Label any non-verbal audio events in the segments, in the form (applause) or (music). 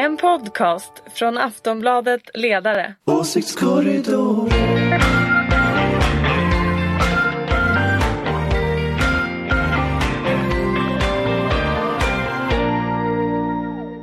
En podcast från Aftonbladet Ledare. Åsiktskorridor.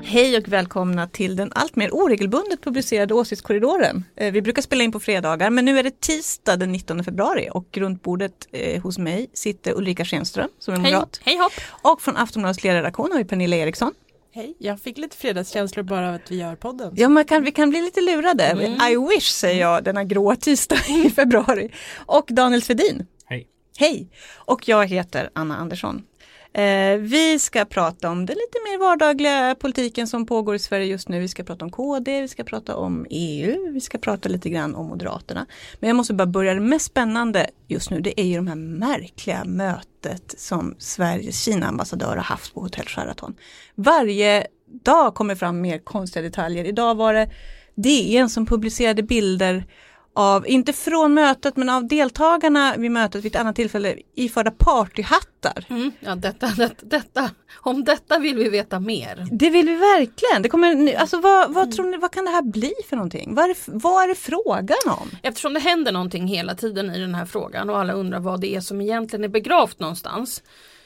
Hej och välkomna till den allt mer oregelbundet publicerade Åsiktskorridoren. Eh, Vi brukar spela in på fredagar men nu är det tisdag den 19 februari och runt bordet eh, hos mig sitter Ulrika Schenström som är Hej, moderat. hej hopp! Och från Aftonbladets ledarredaktion har vi Pernilla Eriksson. Hej, jag fick lite fredagskänslor bara av att vi gör podden. Ja, man kan, vi kan bli lite lurade. Mm. I wish säger jag denna gråa tisdag (laughs) i februari. Och Daniel Svedin. Hej. Hej! Och jag heter Anna Andersson. Eh, vi ska prata om den lite mer vardagliga politiken som pågår i Sverige just nu. Vi ska prata om KD, vi ska prata om EU, vi ska prata lite grann om Moderaterna. Men jag måste bara börja, det mest spännande just nu det är ju de här märkliga mötet som Sveriges Kina-ambassadör har haft på Hotell Sheraton. Varje dag kommer fram mer konstiga detaljer. Idag var det DN som publicerade bilder av, inte från mötet, men av deltagarna vid mötet vid ett annat tillfälle iförda partyhattar. Mm, ja, detta, detta, detta, om detta vill vi veta mer. Det vill vi verkligen. Det kommer, nu- alltså vad, vad tror ni, vad kan det här bli för någonting? Vad är, vad är det frågan om? Eftersom det händer någonting hela tiden i den här frågan och alla undrar vad det är som egentligen är begravt någonstans.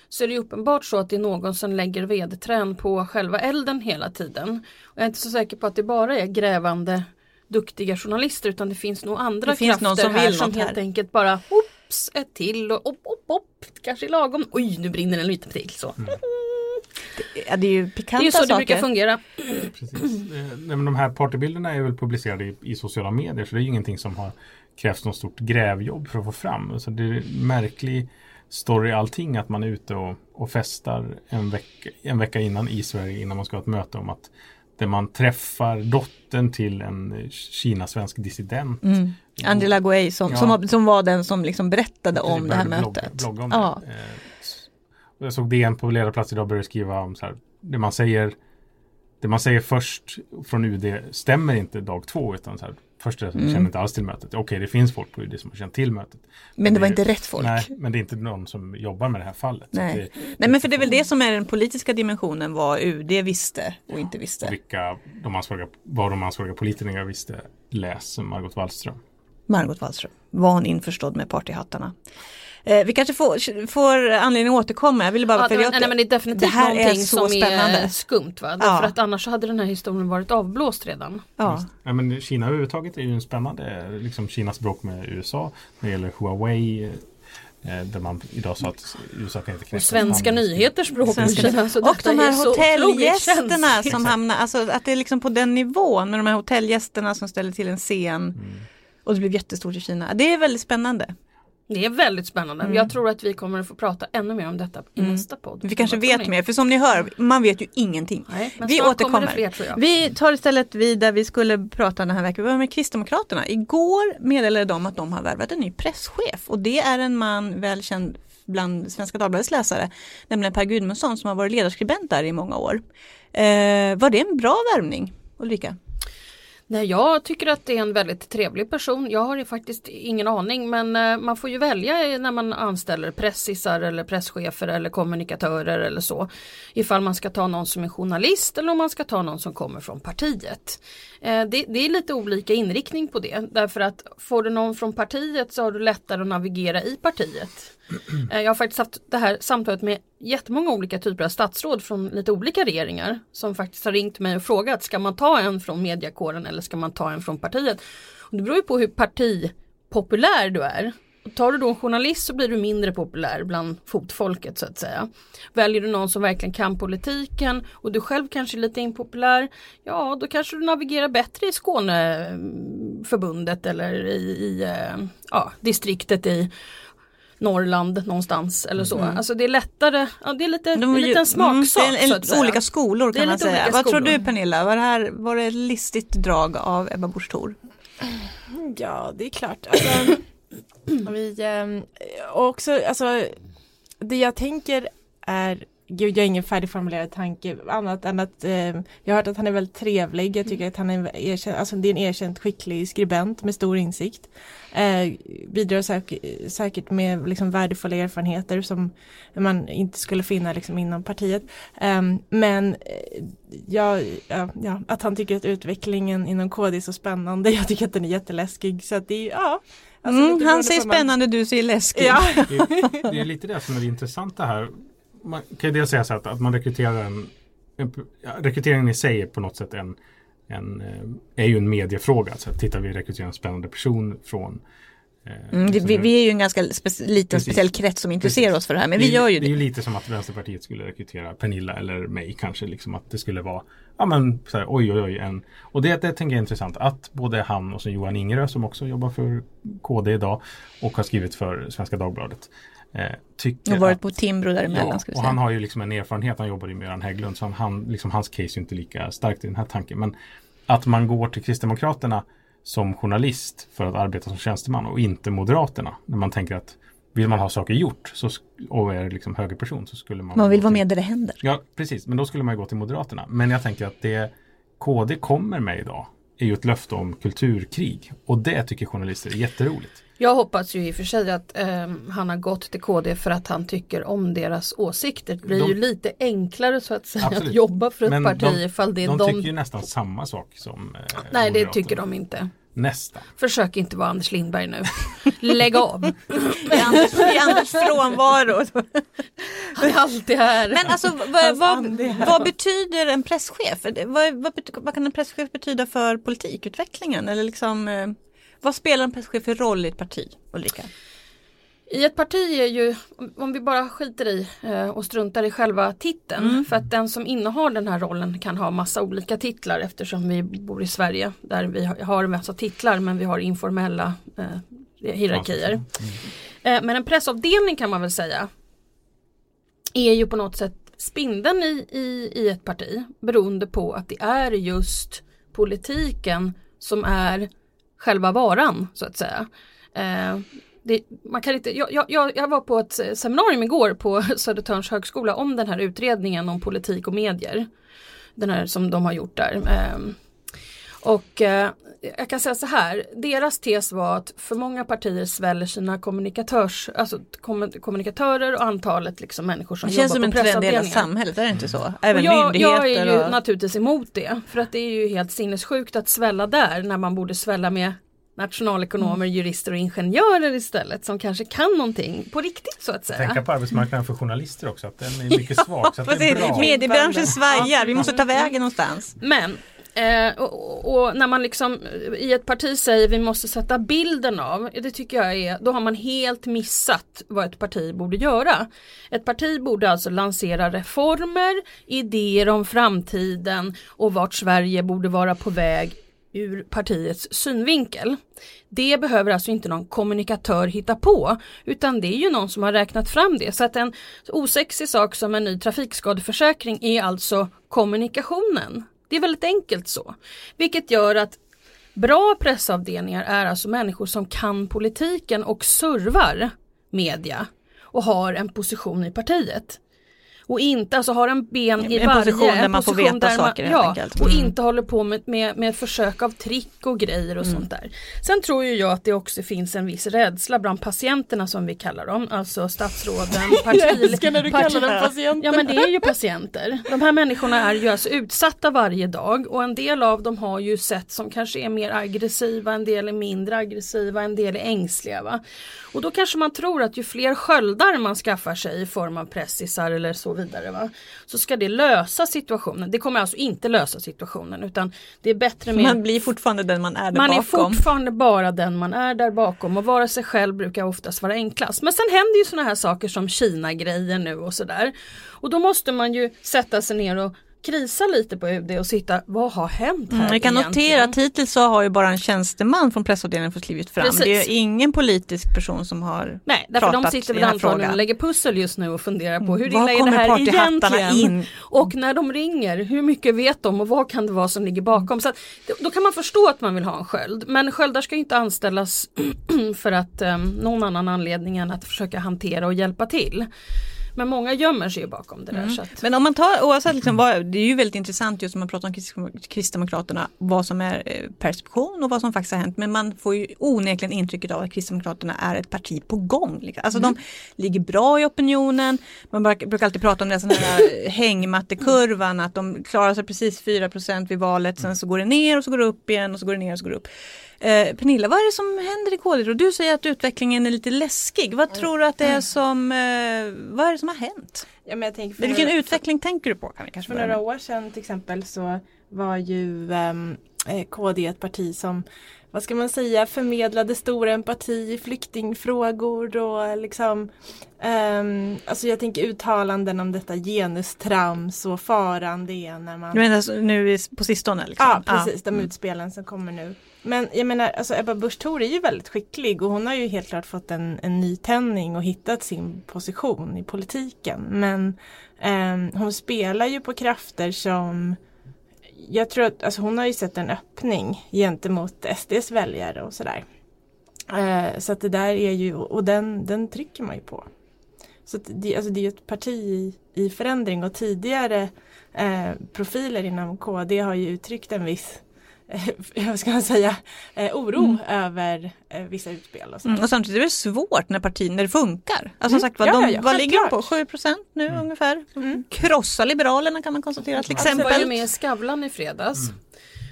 Så är det uppenbart så att det är någon som lägger vedträn på själva elden hela tiden. Och jag är inte så säker på att det bara är grävande duktiga journalister utan det finns nog andra Det finns krafter någon som här vill som helt här. enkelt bara Oops, ett till och upp, upp, upp, kanske är lagom. Oj, nu brinner den lite till. Så. Ja, det är ju Det pikanta är ju så saker. det brukar fungera. Precis. Eh, nej, men de här partybilderna är väl publicerade i, i sociala medier så det är ju ingenting som har krävts något stort grävjobb för att få fram. Så det är märklig story allting att man är ute och, och festar en vecka, en vecka innan i Sverige innan man ska ha ett möte om att där man träffar dottern till en Kina-svensk dissident. Mm. Angela Guay som, Ja. som, var- som var den som liksom berättade Precis, om det här blogga- mötet. blogga om ja. det. Eh, Jag såg DN på ledarplats idag började skriva om så här, det man säger det man säger först från UD stämmer inte dag två utan så här, först är det, Mm. känner inte alls till mötet. Okej, det finns folk på UD som har känt till mötet. Men det var inte rätt folk. Nej, men det är inte någon som jobbar med det här fallet. Nej. det, Nej men för det är väl det som är den politiska dimensionen vad UD visste och inte visste. vilka de ansvariga, vad de ansvariga politikerna visste, läs Margot Wallström. Margot Wallström. Var hon införstådd med partyhattarna? Eh, vi kanske får, får anledning att återkomma. Jag ville bara Ja, för det, jag, nej, men det är definitivt det här är någonting så som spännande. är skumt. Va? Ja. Därför att annars hade den här historien varit avblåst redan. ja. Ja, men Kina överhuvudtaget är ju en spännande, liksom Kinas bråk med USA när det gäller Huawei. eh, Där man idag sa att USA kan inte knäcka svenska nyheters språk Svenska- Kina. Så Och de är här hotellgästerna som hamnar, alltså att det är liksom på den nivån med de här hotellgästerna som ställer till en scen. Mm. Och det blev jättestort i Kina. Det är väldigt spännande. Det är väldigt spännande. Jag tror att vi kommer att få prata ännu mer om detta i nästa podd. Mm. Vi kanske vet mer, för som ni hör, man vet ju ingenting. Nej, vi återkommer. fler. Vi tar istället vid där vi skulle prata den här veckan. Vi var med Kristdemokraterna. Igår meddelade de att de har värvat en ny presschef och det är en man väl känd bland Svenska Dagbladets läsare, nämligen Per Gudmundsson som har varit ledarskribent där i många år. Eh, var det en bra värvning, Ulrika? Nej, jag tycker att det är en väldigt trevlig person. Jag har ju faktiskt ingen aning men eh, man får ju välja när man anställer pressisar eller presschefer eller kommunikatörer eller så. Ifall man ska ta någon som är journalist eller om man ska ta någon som kommer från partiet. Eh, det, det är lite olika inriktning på det därför att får du någon från partiet så har du lättare att navigera i partiet. Eh, jag har faktiskt haft det här samtalet med jättemånga olika typer av statsråd från lite olika regeringar som faktiskt har ringt mig och frågat ska man ta en från mediakåren eller ska man ta en från partiet? Och det beror ju på hur partipopulär du är. Och tar du då en journalist så blir du mindre populär bland fotfolket så att säga. Väljer du någon som verkligen kan politiken och du själv kanske är lite impopulär, ja då kanske du navigerar bättre i Skåneförbundet eller i, i eh, ja, distriktet i Norrland någonstans eller så. Alltså det är lättare, ja, det är lite, lite en smaksak Mm, det är så en, att säga. olika skolor kan man säga. Vad tror du Pernilla? Var det, här, var det ett listigt drag av Ebba Busch Thor? Ja, det är klart. Alltså, (clears throat) vi, ehm, och också, alltså, det jag tänker är gud jag har ingen färdigformulerad tanke annat än att eh, jag har hört att han är väldigt trevlig. Jag tycker att han är, erkänd, alltså, det är en erkänt skicklig skribent med stor insikt. Eh, bidrar säk säkert med liksom, värdefulla erfarenheter som man inte skulle finna liksom, inom partiet. Ehm, men eh, ja, ja, ja, att han tycker att utvecklingen inom KD är så spännande. (laughs) Jag tycker att den är jätteläskig. Så att det är, ja, Alltså, mm, han säger spännande, du säger läskig. Ja. Det, det, är lite det som är det intressanta här. Man kan ju dels säga så att, att man rekryterar en, en rekryteringen i sig är på något sätt en, en eh, är ju en mediefråga. Så tittar vi rekryterar en spännande person från Mm, det, vi, vi, är ju en ganska spe, liten Precis. speciell krets som intresserar Precis. oss för det här. Men det, vi gör ju det. Det är ju lite som att Vänsterpartiet skulle rekrytera Pernilla eller mig kanske. Liksom att det skulle vara Ja men så här, oj oj oj. En, och det, det tänker jag är intressant att både han och så Johan Ingerö som också jobbar för KD idag och har skrivit för Svenska Dagbladet. Eh, tycker och varit att, på Timbro däremellan. Ja, och han har ju liksom en erfarenhet. Han jobbar ju med Göran Hägglund så han, han, liksom, hans case är inte lika starkt i den här tanken. Men att man går till Kristdemokraterna som journalist för att arbeta som tjänsteman och inte Moderaterna. När man tänker att vill man ha saker gjort så, och är liksom högerperson så skulle man... Man vill vara med där det händer. Ja, precis. Men då skulle man gå till Moderaterna. Men jag tänker att det KD kommer med idag är ju ett löfte om kulturkrig. Och det tycker journalister är jätteroligt. Jag hoppas ju i och för sig att eh, han har gått till KD för att han tycker om deras åsikter. Det blir de, ju lite enklare så att säga absolut. att jobba för ett Men parti de, ifall det är de. De tycker ju nästan samma sak som eh, Nej det tycker de inte. Nästan. Försök inte vara Anders Lindberg nu. (laughs) Lägg av. I Anders, i Anders frånvaro. Han är alltid här. Men alltså vad, vad, vad betyder en presschef? Vad, vad, vad, kan en presschef betyda för politikutvecklingen? Eller liksom, eh, vad spelar en presschef för roll i ett parti, Ulrika? I ett parti är ju, om vi bara skiter i eh, och struntar i själva titeln, mm. för att den som innehar den här rollen kan ha massa olika titlar eftersom vi bor i Sverige där vi har en massa titlar men vi har informella eh, hierarkier. Mm. Eh, men en pressavdelning kan man väl säga är ju på något sätt spindeln i, i, i ett parti beroende på att det är just politiken som är själva varan så att säga. Eh, det, man kan inte, jag, jag, jag var på ett seminarium igår på (laughs) Södertörns högskola om den här utredningen om politik och medier. Den här som de har gjort där. Ehm, och eh, jag kan säga så här, deras tes var att för många partier sväller sina kommunikatörs, alltså kommunikatörer och antalet liksom människor som jobbar på pressavdelningen. Det känns som en trend i hela samhället, är det inte så? Även jag, myndigheter. Jag är ju och... naturligtvis emot det, för att det är ju helt sinnessjukt att svälla där när man borde svälla med nationalekonomer, mm. jurister och ingenjörer istället som kanske kan någonting på riktigt så att säga. Tänka på arbetsmarknaden för journalister också, att den är mycket ja, (laughs) svag. Så att det är bra. Mediebranschen svajar, vi måste ta vägen någonstans. Men Eh, och, och, när man liksom i ett parti säger vi måste sätta bilden av, det tycker jag är, då har man helt missat vad ett parti borde göra. Ett parti borde alltså lansera reformer, idéer om framtiden och vart Sverige borde vara på väg ur partiets synvinkel. Det behöver alltså inte någon kommunikatör hitta på utan det är ju någon som har räknat fram det. Så att en osexig sak som en ny trafikskadeförsäkring är alltså kommunikationen. Det är väldigt enkelt så. Vilket gör att bra pressavdelningar är alltså människor som kan politiken och servar media och har en position i partiet och inte, alltså har en ben i en varje position där man får veta saker man, ja, enkelt. Mm. och inte håller på med, med, med försök av trick och grejer och mm. sånt där. Sen tror ju jag att det också finns en viss rädsla bland patienterna som vi kallar dem, alltså statsråden, (laughs) parti, jag när du parti, kallar dem patienter. Ja men det är ju patienter. De här människorna är ju alltså utsatta varje dag och en del av dem har ju sätt som kanske är mer aggressiva, en del är mindre aggressiva, en del är ängsliga. Va? Och då kanske man tror att ju fler sköldar man skaffar sig i form av pressisar eller så vidare. Va? Så ska det lösa situationen. Det kommer alltså inte lösa situationen utan det är bättre med... Man blir fortfarande den man är där man bakom. Man är fortfarande bara den man är där bakom och vara sig själv brukar oftast vara enklast. Men sen händer ju sådana här saker som Kina-grejer nu och sådär. Och då måste man ju sätta sig ner och krisa lite på UD och sitta, vad har hänt här mm, Jag kan egentligen? notera att hittills så har ju bara en tjänsteman från pressavdelningen fått klivit fram. Precis. Det är ingen politisk person som har Nej, därför de sitter väl antagligen och lägger pussel just nu och funderar på hur illa är det här egentligen? In? Och när de ringer, hur mycket vet de och vad kan det vara som ligger bakom? Så då kan man förstå att man vill ha en sköld, men sköldar ska inte anställas (clears throat) för att um, någon annan anledning än att försöka hantera och hjälpa till. Men många gömmer sig ju bakom det där. Så att, Men om man tar, oavsett liksom vad, det är ju väldigt intressant just när man pratar om Krist- Kristdemokraterna, vad som är eh, perception och vad som faktiskt har hänt. Men man får ju onekligen intrycket av att Kristdemokraterna är ett parti på gång. liksom. Alltså de ligger bra i opinionen, man brukar, alltid prata om den här (laughs) hängmattekurvan, att de klarar sig precis 4% vid valet, sen så går det ner och så går det upp igen och så går det ner och så går det upp. Eh, Pernilla, vad är det som händer i? Och du säger att utvecklingen är lite läskig. Vad tror du att det är som, eh, vad är det som har hänt? Ja, men jag tänker för Vilken några- utveckling tänker du på? Kan vi kanske För några år sedan till exempel så var ju ehm, eh, KD ett parti som vad ska man säga, förmedlade stor empati i flyktingfrågor och liksom ehm, Alltså jag tänker uttalanden om detta genustrams och faran det är när man Du menar nu på sistone? Liksom? Ja precis, de Mm. utspelen som kommer nu. Men jag menar, alltså Ebba Busch Thor är ju väldigt skicklig och hon har ju helt klart fått en, en ny tändning och hittat sin position i politiken. Men eh, hon spelar ju på krafter som jag tror att alltså hon har ju sett en öppning gentemot SDs väljare och sådär. Eh, så att det där är ju, och den, den trycker man ju på. Så att det, alltså det är ju ett parti i, i förändring och tidigare eh, profiler inom KD har ju uttryckt en viss (laughs) vad ska man säga, eh, oro över eh, vissa utspel och. Mm, och samtidigt är det svårt när partin, när det funkar. Alltså som sagt vad, Ja, de, ja, ja, vad ligger de på? självklart. 7 nu Mm. ungefär. Mm. Krossa Liberalerna kan man konstatera till Axel var ju exempel. med i Skavlan i fredags.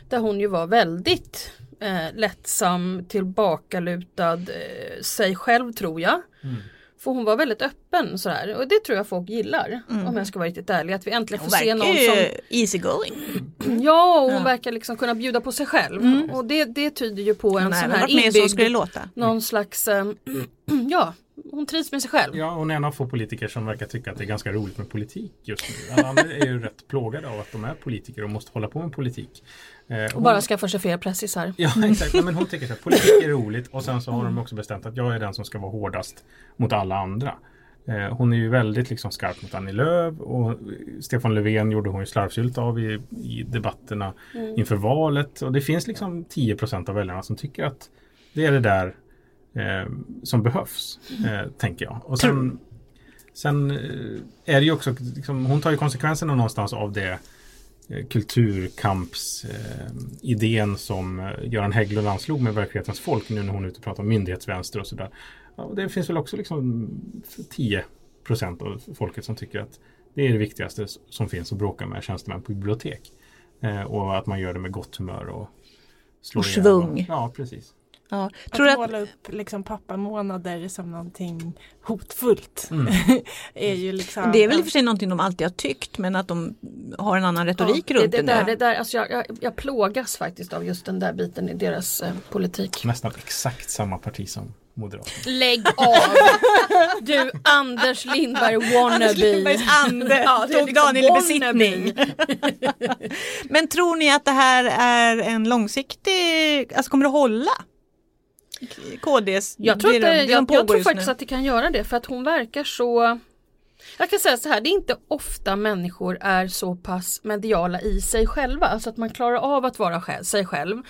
Där hon ju var väldigt eh, lättsam, tillbakalutad, eh, sig själv tror jag. Mm. För hon var väldigt öppen sådär och det tror jag folk gillar. Om jag ska vara riktigt ärlig. Att vi äntligen Hon får se verkar någon som easy going. (clears throat) Ja, och hon Ja. verkar liksom kunna bjuda på sig själv. Och det, det tyder ju på en Hon har sån här med så det inbyggd, låta. någon slags, eh, (clears throat) ja, hon trivs med sig själv. Ja, hon är en av få politiker som verkar tycka att det är ganska roligt med politik just nu. Alla andra är ju rätt plågade av att de är politiker och måste hålla på med politik. Eh, Och hon- bara skaffa sig fler pressisar. Ja, (laughs) exakt. Men hon tycker att politik är roligt och sen så har de också bestämt att jag är den som ska vara hårdast mot alla andra. Eh, Hon är ju väldigt liksom skarp mot Annie Lööf och Stefan Löfven gjorde hon ju slarvsylt av i, i debatterna inför valet. Och det finns liksom 10% av väljarna som tycker att det är det där eh, som behövs, eh, tänker jag. Och sen, sen eh, är det ju också, liksom, hon tar ju konsekvenserna någonstans av det eh, kulturkampsidén idén som eh, Göran Hägglund anslog med verklighetens folk nu när hon är ute och pratar om myndighetsvänster och sådär. Ja, och det finns väl också liksom 10% av folket som tycker att det är det viktigaste som finns att bråka med tjänstemän på bibliotek. Eh, och att man gör det med gott humör och slår Och svung. varandra. Ja, precis. Ja. Att Tror att, måla upp liksom pappamånader som någonting hotfullt Mm. (laughs) är ju liksom det är väl i och för sig någonting de alltid har tyckt men att de har en annan retorik det, runt det, det, där, det där, alltså jag, jag, jag plågas faktiskt av just den där biten i deras eh, politik. Nästan exakt samma parti som Moderaterna. Lägg av! (laughs) Du Anders Lindberg wannabe. Lindbergs ande Ja, tog liksom Daniel i besittning. (laughs) Men tror ni att det här är en långsiktig, alltså kommer det hålla? KDs, Jag tror, att det, det jag, jag tror faktiskt nu. att det kan göra det för att hon verkar så jag kan säga så här, det är inte ofta människor är så pass mediala i sig själva, alltså att man klarar av att vara själv, sig själv.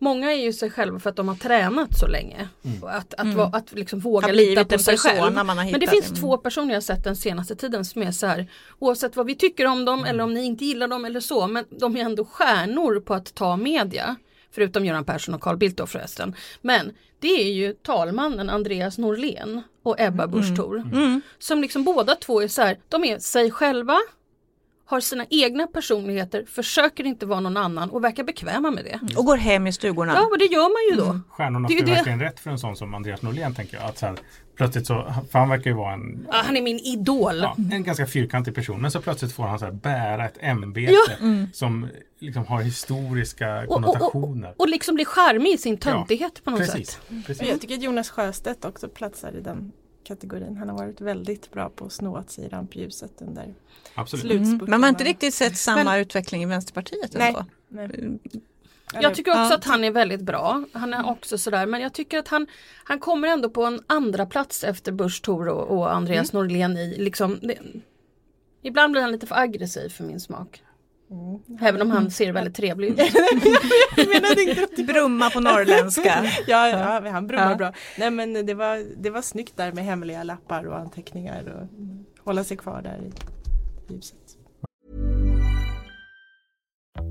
Många är ju sig själva för att de har tränat så länge. Och Att, att, va- att liksom våga lita på sig själv. man har Men det finns Mm. två personer jag sett den senaste tiden som är så här Oavsett vad vi tycker om dem eller om ni inte gillar dem eller så men de är ändå stjärnor på att ta media. Förutom Göran Persson och Carl Bildt då förresten. Men det är ju talmannen Andreas Norlén och Ebba Busch Thor. Mm. Som liksom båda två är så här, de är sig själva, har sina egna personligheter, försöker inte vara någon annan och verkar bekväma med det. Och går hem i stugorna. Ja, men det gör man ju då. Stjärnorna Det är ju får verkligen rätt för en sån som Andreas Norlén tänker jag. Att så här, plötsligt så, för han verkar ju vara en, Ja, han är min idol. ja, en ganska fyrkantig person. Men så plötsligt får han så här, bära ett ämbete Ja. som liksom har historiska Och, och, och, konnotationer. och liksom blir charmig i sin töntighet på något Precis. sätt. precis. Jag tycker att Jonas Sjöstedt också platsar i den kategorin. Han har varit väldigt bra på att snå åt sig i rampljuset under Absolut. slutspurten. Mm. Men man har inte riktigt sett samma utveckling i Vänsterpartiet Nej. ändå. Nej. Jag tycker också att han är väldigt bra. Han är också sådär men jag tycker att han, han kommer ändå på en andra plats efter Busch Thor och, och Andreas Norlén i liksom det, Ibland blir han lite för aggressiv för min smak. Även om han ser väldigt trevlig ut. (laughs) Brumma på norrländska. (laughs) Ja, ja, han brummar Ja. bra. Nej men det var, det var snyggt där med hemliga lappar och anteckningar och hålla sig kvar där i ljuset.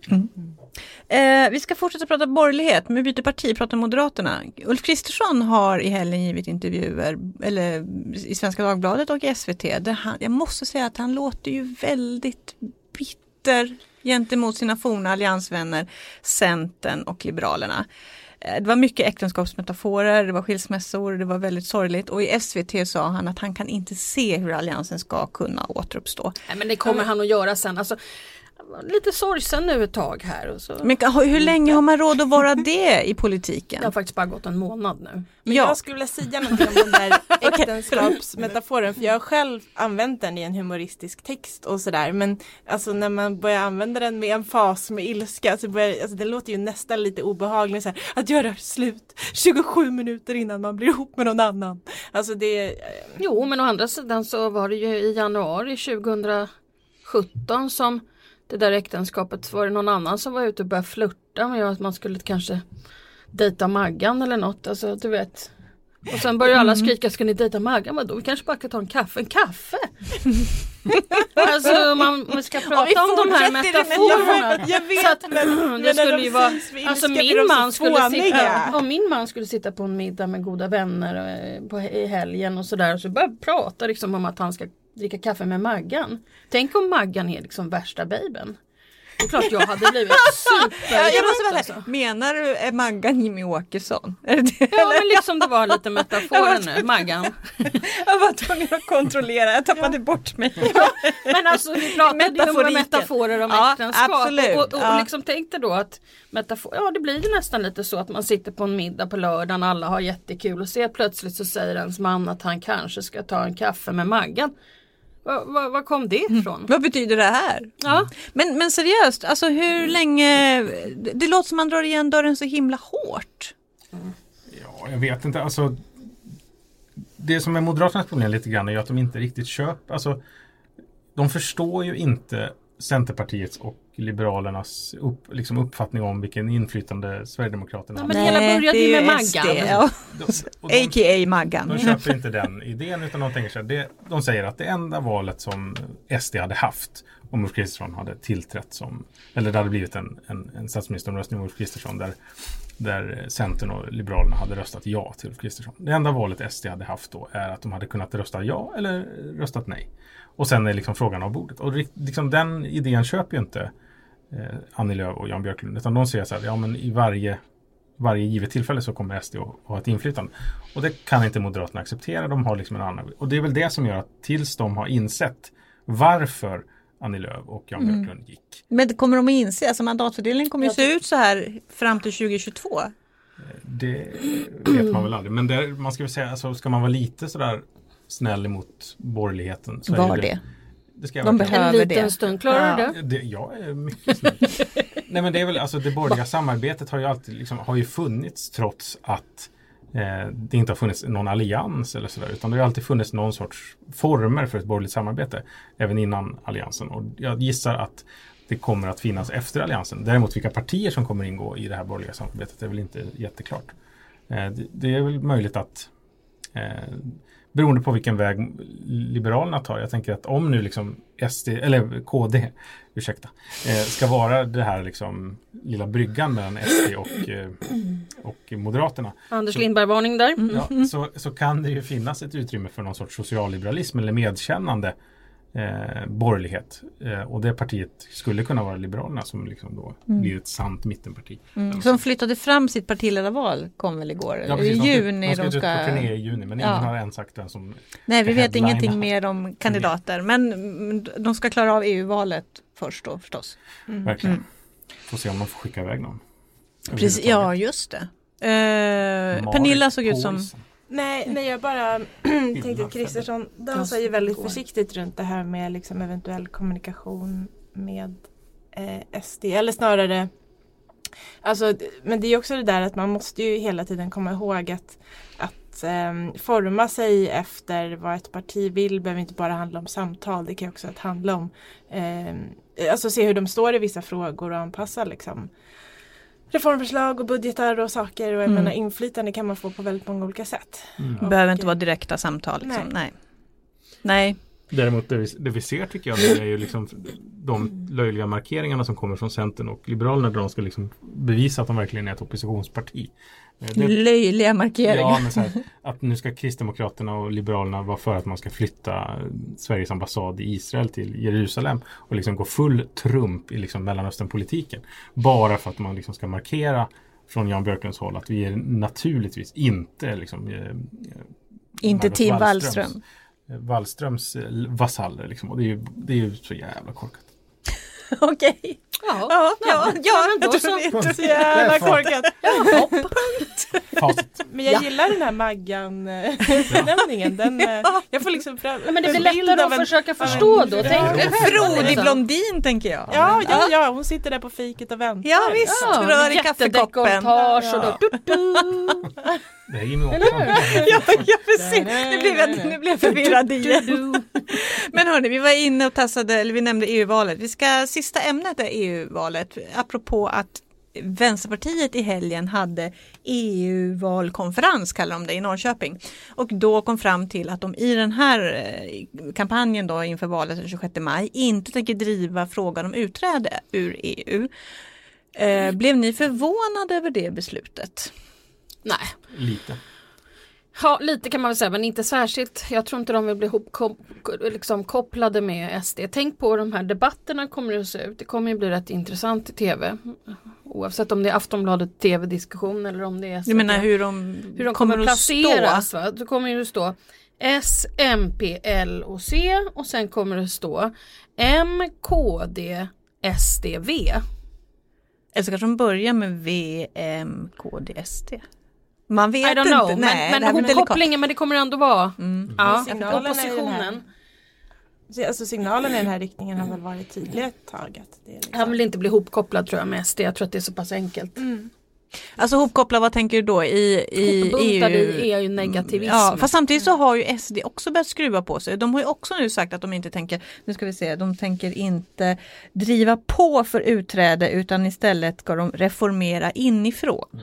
Verkligen. Eh, vi ska fortsätta prata borgerlighet, men vi byter parti, pratar Moderaterna. Ulf Kristersson har i helgen givit intervjuer, eller i Svenska Dagbladet och i SVT. Där han, jag måste säga att han låter ju väldigt bitter gentemot sina forna alliansvänner Centern och Liberalerna. Eh, det var mycket äktenskapsmetaforer, det var skilsmässor, det var väldigt sorgligt och i SVT sa han att han kan inte se hur alliansen ska kunna återuppstå. Nej, men det kommer han att göra sen. Alltså, lite sorgsen nu ett tag här. Och så. Men hur länge har man råd att vara (laughs) det i politiken? Det har faktiskt bara gått en månad nu. Men Ja. jag skulle vilja säga någonting om den där (laughs) äktenskapsmetaforen för jag har själv använt den i en humoristisk text och sådär men alltså när man börjar använda den med en fas med ilska så börjar, alltså det låter ju nästan lite obehagligt så här, att göra slut 27 minuter innan man blir ihop med någon annan. Alltså det, Jo men å andra sidan så var det ju i januari 2017 som det där äktenskapet var det någon annan som var ute och började flirta med att man skulle kanske dejta Maggan eller något. Alltså du vet. Och sen börjar alla skrika, ska ni dejta Maggan? Men då vi kanske bara kan ta en kaffe. En kaffe? (laughs) alltså man, man ska prata vi om de här metaforerna. (laughs) jag vet Så att, men, det skulle ju vara, alltså min man, skulle sitta, om min man skulle sitta på en middag med goda vänner eh, på, i helgen och sådär och så börjar prata liksom om att han ska dricka kaffe med Maggan. Tänk om Maggan är liksom värsta babyn. Det är klart jag hade blivit (laughs) Ja, jag måste supertrött vara alltså. Menar du är Maggan Jimmy Åkesson? Det? Ja men liksom det var lite metaforen (laughs) nu, Maggan. (laughs) Jag var tvungen att kontrollera, jag tappade bort mig. Men alltså vi pratade ju om metaforer om Ja, äktenskap. absolut. Och, och, och Ja. liksom tänkte då att metafor, ja det blir ju nästan lite så att man sitter på en middag på lördagen, alla har jättekul och ser plötsligt så säger ens man att han kanske ska ta en kaffe med Maggan. Var, var, var kom det ifrån? Vad betyder det här? Ja. Men, men seriöst, alltså hur länge, det, det låter som man drar igen dörren så himla hårt. Ja, jag vet inte. Alltså, det som är Moderaternas problem lite grann är att de inte riktigt köper. Alltså, de förstår ju inte Centerpartiets och Liberalernas upp, liksom uppfattning om vilken inflytande Sverigedemokraterna Ja, har. men hela började ju det är med Maggan. ja. A.k.a. (laughs) Maggan. de köper inte den idén utan de tänker sig det, De säger att det enda valet som SD hade haft om Ulf Kristersson hade tillträtt som eller det hade blivit en, en, en statsministeromröstning om Ulf Kristersson där, där Centern och Liberalerna hade röstat ja till Ulf Kristersson. Det enda valet SD hade haft då är att de hade kunnat rösta ja eller röstat nej. Och sen är liksom frågan av bordet. Och liksom den idén köper ju inte eh, Annie Lööf och Jan Björklund. Utan de säger så här, ja men i varje, varje givet tillfälle så kommer SD att, att ha ett inflytande. Och det kan inte Moderaterna acceptera. De har liksom en annan. Och det är väl det som gör att tills de har insett varför Annie Lööf och Jan Mm. Björklund gick. Men det kommer de att inse, alltså mandatfördelningen kommer ju se ut så här fram till 2022. Det vet man väl aldrig. Men där, man ska väl säga, alltså, ska man vara lite sådär snäll emot borgerligheten. Så är Var ju det. Det ska jag De verkligen- behöver En liten det. stund, klarar du Ja. det? Det, jag är mycket snäll. (laughs) Nej men det är väl alltså det borgerliga samarbetet har ju alltid liksom, har ju funnits trots att eh, det inte har funnits någon allians eller sådär. Utan det har alltid funnits någon sorts former för ett borgerligt samarbete. Även innan alliansen. Och jag gissar att det kommer att finnas efter alliansen. Däremot vilka partier som kommer ingå i det här borgerliga samarbetet är väl inte jätteklart. Eh, det, det är väl möjligt att eh, beroende på vilken väg Liberalerna tar. Jag tänker att om nu liksom SD, eller KD, ursäkta, eh, ska vara det här liksom lilla bryggan mellan SD och, eh, och Moderaterna. Anders Lindberg-varning där. Ja, så, så kan det ju finnas ett utrymme för någon sorts socialliberalism eller medkännande eh, borgerlighet. Eh, och det partiet skulle kunna vara Liberalerna som liksom då blir ett sant mittenparti. Mm. Som flyttade fram sitt partiledarval kom väl igår? Ja, I precis, juni de ska de ut på ska... turné i juni men ingen Ja. har än sagt vem som Nej, vi vet ingenting mer om kandidater. Men mm, de ska klara av EU-valet först då förstås. verkligen. Får se om de får skicka iväg någon. Precis, ja, just det. Eh, Pernilla såg ut som... Paulsen. Nej, nej jag bara (clears throat) tänkte att Kristersson dansar ju väldigt försiktigt runt det här med liksom eventuell kommunikation med eh, SD. Eller snarare Alltså, men det är också det där att man måste ju hela tiden komma ihåg att, att ehm, forma sig efter vad ett parti vill behöver inte bara handla om samtal. Det kan också att handla om ehm, alltså se hur de står i vissa frågor och anpassa liksom reformförslag och budgetar och saker och jag Mm. menar inflytande kan man få på väldigt många olika sätt. Och, Behöver inte eh, vara direkta samtal. Liksom. Nej. Nej. Nej. Däremot det vi, det vi ser tycker jag nu är ju liksom de löjliga markeringarna som kommer från Centern och Liberalerna där de ska liksom bevisa att de verkligen är ett oppositionsparti. Eh, Det, Löjliga markeringar. ja, men så här, att nu ska Kristdemokraterna och Liberalerna vara för att man ska flytta Sveriges ambassad i Israel till Jerusalem och liksom gå full trump i liksom Mellanösternpolitiken. Bara för att man liksom ska markera från Jan Björklunds håll att vi är naturligtvis inte liksom, eh, inte Margot Tim Wallström. eh, Wallströms eh, vasaller. Liksom. Och det är, ju, det är ju så jävla korkat. (laughs) Okej. Ja, Ja, ja, ja. men då så. Så jävla korkat. Facit. Men jag Ja. gillar den här Maggan-benämningen. Den, eh, jag får liksom fram, Ja, men det blir lättare att en- försöka förstå då. Ja. Tänk dig Frodig liksom. blondin tänker jag. Ja, ja, ja, hon sitter där på fiket och väntar. Ja visst, Ja, rör i kaffekoppen. jättedekolletage och då, Ja. du, du. Det är Jimmy Åkesson. Ja, ja precis. Nu blev jag, nu blev jag förvirrad igen. Men hörni, vi var inne och tassade, eller vi nämnde EU-valet. Vi ska, sista ämnet är EU-valet, apropå att Vänsterpartiet i helgen hade EU-valkonferens, kallar de det, i Norrköping. Och då kom fram till att de i den här eh, kampanjen då inför valet den 26 maj inte tänker driva frågan om utträde ur EU. Eh, blev ni förvånade över det beslutet? Nej, Lite. Ja, lite kan man väl säga men inte särskilt. Jag tror inte de vill bli ihopkom- liksom, kopplade med SD. Tänk på hur de här debatterna kommer att se ut. Det kommer ju bli rätt intressant i tv. Oavsett om det är Aftonbladet tv-diskussion eller om det är Du menar hur de, hur de kommer, att placeras. stå? Va? Då kommer det att stå S, MP, L och C och sen kommer det stå M, KD, SD, V. Eller så kanske de börjar med V, M, KD, SD. Man vet I don't inte. know, Nej, men, men delikat. hopkopplingen men det kommer ändå vara Mm. ja, Signalen är ju den oppositionen. Alltså signalen i den här riktningen har väl varit tydlig ett tag. Att det är liksom... Han vill inte bli ihopkopplad tror jag med SD. Jag tror att det är så pass enkelt. Mm. Alltså hopkoppla, vad tänker du då i, i EU? i EU-negativism. Ja, fast samtidigt så har ju SD också börjat skruva på sig. De har ju också nu sagt att de inte tänker, nu ska vi se, de tänker inte driva på för utträde utan istället ska de reformera inifrån.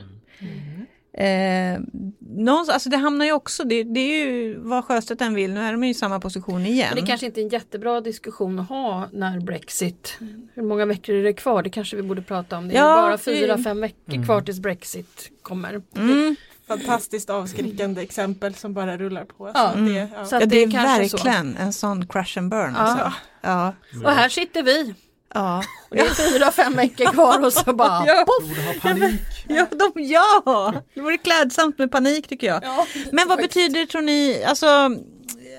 Eh, någonstans, alltså det hamnar ju också, det, det är ju vad Sjöstedt än vill, nu är de ju i samma position igen. Men det kanske inte är en jättebra diskussion att ha när Brexit, hur många veckor är det kvar? Det kanske vi borde prata om. Det är Ja, bara fyra, fem veckor kvar tills Brexit kommer. Mm. Fantastiskt avskräckande exempel som bara rullar på. Ja. Så det, ja. Så Ja, att det är kanske så. verkligen en sån crash and burn. Ja. Alltså. Ja. Och här sitter vi. Ja. Och det är fyra, fem veckor kvar och så bara (laughs) Ja. Borde ha panik. Ja, de, ja, det vore klädsamt med panik tycker jag. Men vad betyder tror ni, alltså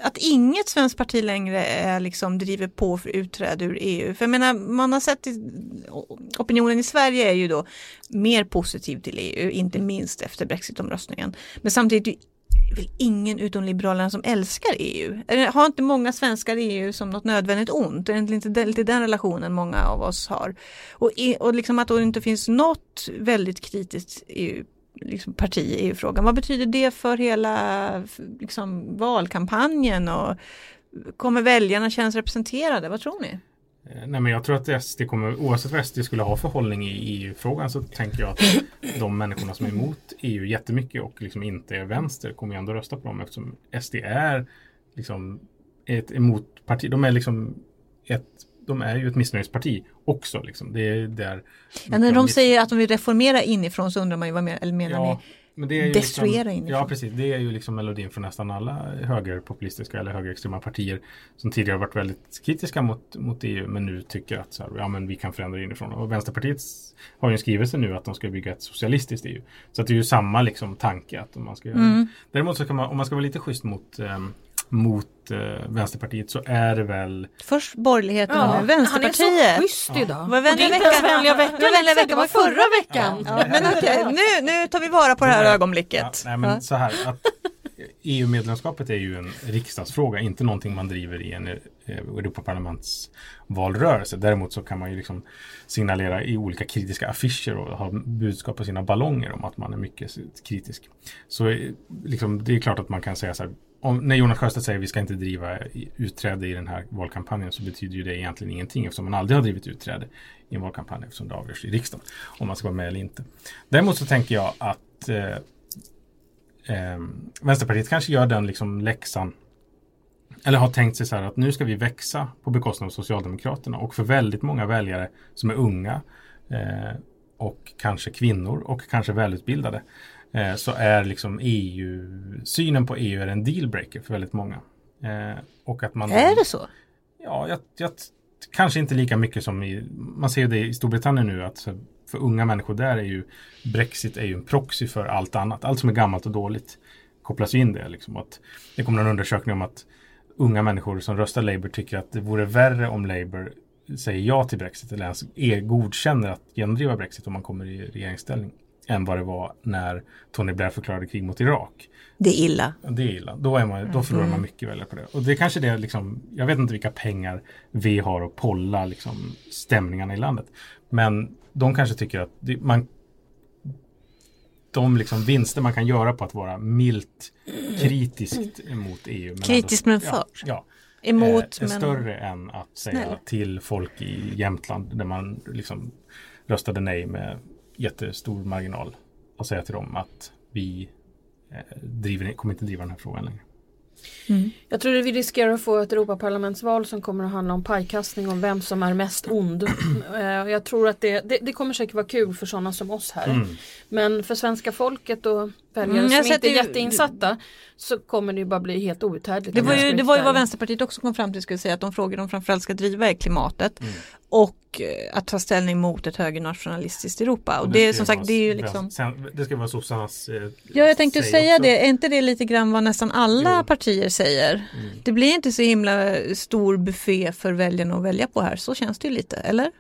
att inget svenskt parti längre är, liksom, driver på för utträde ur EU? För jag menar, man har sett i, opinionen i Sverige är ju då mer positiv till EU, inte minst efter brexitomröstningen. Men samtidigt är väl ingen utom Liberalerna som älskar EU. Har inte många svenskar EU som något nödvändigt ont? Är det inte den, lite den relationen många av oss har? Och, och liksom att det inte finns något väldigt kritiskt EU, liksom parti i EU-frågan. Vad betyder det för hela liksom, valkampanjen och kommer väljarna kännas representerade? Vad tror ni? Eh, nej men jag tror att SD kommer, oavsett vad SD skulle ha för hållning i EU-frågan så tänker jag att de människorna som är emot EU jättemycket och liksom inte är vänster kommer ju ändå rösta på dem eftersom SD är liksom ett emotparti. De är liksom ett, de är ju ett missnöjesparti också liksom. Det är där Ja, när de säger att de vill reformera inifrån så undrar man ju vad mer, eller menar Ja, ni? men det är ju destruera liksom, inifrån. Ja, precis. Det är ju liksom melodin för nästan alla högerpopulistiska eller högerextrema partier som tidigare varit väldigt kritiska mot, mot EU men nu tycker att så här, ja, men vi kan förändra inifrån. Och Vänsterpartiet har ju en skrivelse nu att de ska bygga ett socialistiskt EU. Så att det är ju samma liksom, tanke. Att man ska Mm. Däremot så kan man, om man ska vara lite schysst mot, ehm, mot eh, Vänsterpartiet så är det väl Först borgerligheten och nu han är Vänsterpartiet. så schysst idag. Det är inte ens vänliga veckan. Vänliga det veckan var var förra veckan. Ja, men okej, nu, nu tar vi vara på det här Ja, ögonblicket. nej men Ja. så här att EU-medlemskapet är ju en riksdagsfråga, inte någonting man driver i en eh, Europaparlamentsvalrörelse. Däremot så kan man ju liksom signalera i olika kritiska affischer och ha budskap på sina ballonger om att man är mycket kritisk. Så eh, liksom, det är klart att man kan säga så här, om, när Jonas Sjöstedt säger att vi ska inte driva utträde i den här valkampanjen så betyder ju det egentligen ingenting eftersom man aldrig har drivit utträde i en valkampanj eftersom det avgörs i riksdagen om man ska vara med eller inte. Däremot så tänker jag att eh, eh, Vänsterpartiet kanske gör den liksom läxan eller har tänkt sig så här att nu ska vi växa på bekostnad av Socialdemokraterna och för väldigt många väljare som är unga eh, och kanske kvinnor och kanske välutbildade eh, så är liksom EU, synen på EU är en dealbreaker för väldigt många. Eh, och att man, Är det så? Ja, jag, jag, kanske inte lika mycket som i, man ser det i Storbritannien nu att för unga människor där är ju Brexit är ju en proxy för allt annat. Allt som är gammalt och dåligt kopplas in det. Liksom. Att, det kommer en undersökning om att unga människor som röstar Labour tycker att det vore värre om Labour säger ja till Brexit eller ens är, godkänner att genomdriva Brexit om man kommer i regeringsställning än vad det var när Tony Blair förklarade krig mot Irak. Det är illa. Det är illa. Då, är man, då förlorar man mycket väljare på det. Och det är kanske det liksom, jag vet inte vilka pengar vi har att polla liksom, stämningarna i landet. Men de kanske tycker att det, man de liksom vinster man kan göra på att vara milt kritiskt emot EU. Men Kritiskt men för. Ja, ja, Emot är men... större än att säga Snäll. till folk i Jämtland där man liksom röstade nej med jättestor marginal och säga till dem att vi eh, driver, kommer inte driva den här frågan längre. Jag tror att vi riskerar att få ett Europaparlamentsval som kommer att handla om pajkastning om vem som är mest ond. (clears throat) Eh, Jag tror att det, det, det kommer säkert vara kul för sådana som oss här. Mm. Men för svenska folket och väljare Mm, som inte är ju- jätteinsatta så kommer det ju bara bli helt outhärdligt. Det var, ju, det var ju vad. Vänsterpartiet också kom fram till, skulle säga, att de frågor de framförallt ska driva är klimatet och eh, att ta ställning mot ett högernationalistiskt Europa. Och det, ska som sagt, det är ju liksom det ska vara sossarnas eh, Ja, jag tänkte säg säga också. det. Är inte det lite grann vad nästan alla Jo. partier säger? Det blir inte så himla stor buffé för väljarna att välja på här. Så känns det ju lite, eller?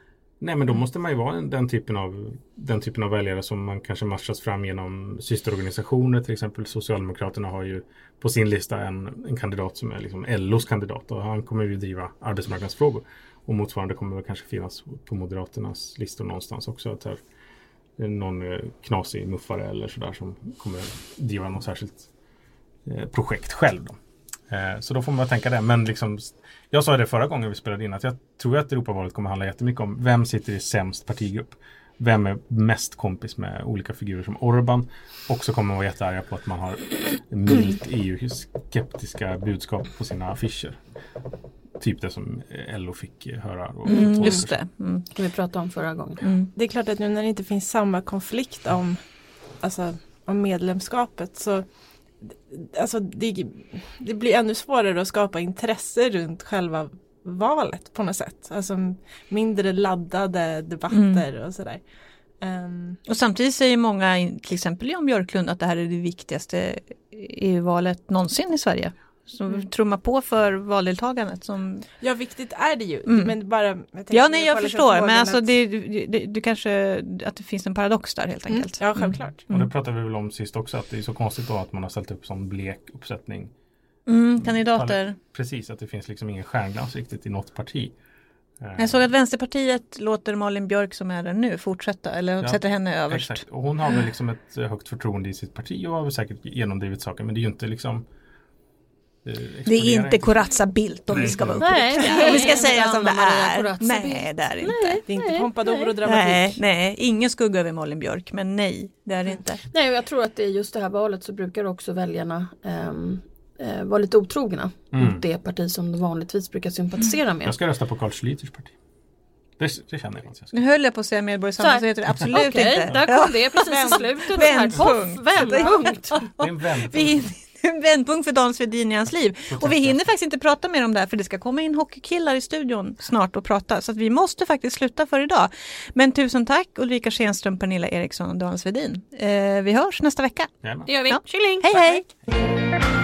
Nej men då måste man ju vara en- den typen av den typen av väljare som man kanske matchas fram genom systerorganisationer. Till exempel Socialdemokraterna har ju på sin lista en, en kandidat som är liksom LOs kandidat och han kommer ju driva arbetsmarknadsfrågor. Och motsvarande kommer väl kanske finnas på Moderaternas listor någonstans också. Att här, eh, någon eh, knasig muffare eller sådär som kommer driva något särskilt eh, projekt själv. Då. Så då får man tänka det. Men liksom, jag sa det förra gången vi spelade in att jag tror att Europavalet kommer handla jättemycket om vem sitter i sämst partigrupp. Vem är mest kompis med olika figurer som Orban. Och så kommer man vara jättearga på att man har milt EU-skeptiska budskap på sina affischer. Typ det som LO fick höra. Och Mm, just det. Mm. Som vi pratade om förra gången. Mm. Det är klart att nu när det inte finns samma konflikt om, alltså, om medlemskapet så alltså, det, det blir ännu svårare att skapa intresse runt själva valet på något sätt. Alltså mindre laddade debatter och sådär. Ehm, Och samtidigt säger många, till exempel Jan Björklund, att det här är det viktigaste EU-valet någonsin i Sverige. Som trummar på för valdeltagandet. Som... ja, viktigt är det ju. Mm. Men bara, Ja, nej, jag liksom förstår, men alltså att- det, det, det, du kanske, att det finns en paradox där helt Mm, enkelt. ja, självklart. Och det pratade vi väl om sist också att det är så konstigt då att man har ställt upp som blek uppsättning. Mm, kandidater. Precis, att det finns liksom ingen stjärnglans riktigt i något parti. Jag såg att Vänsterpartiet låter Malin Björk som är där nu fortsätta eller Ja, sätter henne överst. Exakt, och hon har väl liksom ett högt förtroende i sitt parti och har väl säkert genomdrivit saker men det är ju inte liksom Det är inte Corazza Bildt om vi ska vara Nej, uppriktiga. nej, Om vi ska nej, säga som det är. Corazza Nej, det är inte. Det är inte Nej, pompadour och Nej, dramatik. nej, ingen skugga över Malin Björk, men nej, det är det inte. Nej, och jag tror att det är just det här valet så brukar också väljarna ehm, eh, vara lite otrogna Mm. mot det parti som de vanligtvis brukar sympatisera med. Jag ska rösta på Carl Schlyters parti. Det, det känner jag ska. Nu höll jag på att säga medborgarsamhället, så heter det absolut Okej, inte. där kom det precis i slutet. Vändpunkt. Vändpunkt. Vändpunkt. Vi en (laughs) vändpunkt för Dan Svedin i hans liv. Och vi hinner faktiskt inte prata mer om det här för det ska komma in hockeykillar i studion snart och prata. Så att vi måste faktiskt sluta för idag. Men tusen tack Ulrika Schenström, Pernilla Eriksson och Dan Svedin. Eh, vi hörs nästa vecka. Jajamän. Det gör vi. Ja. Tjilling! Hej hej!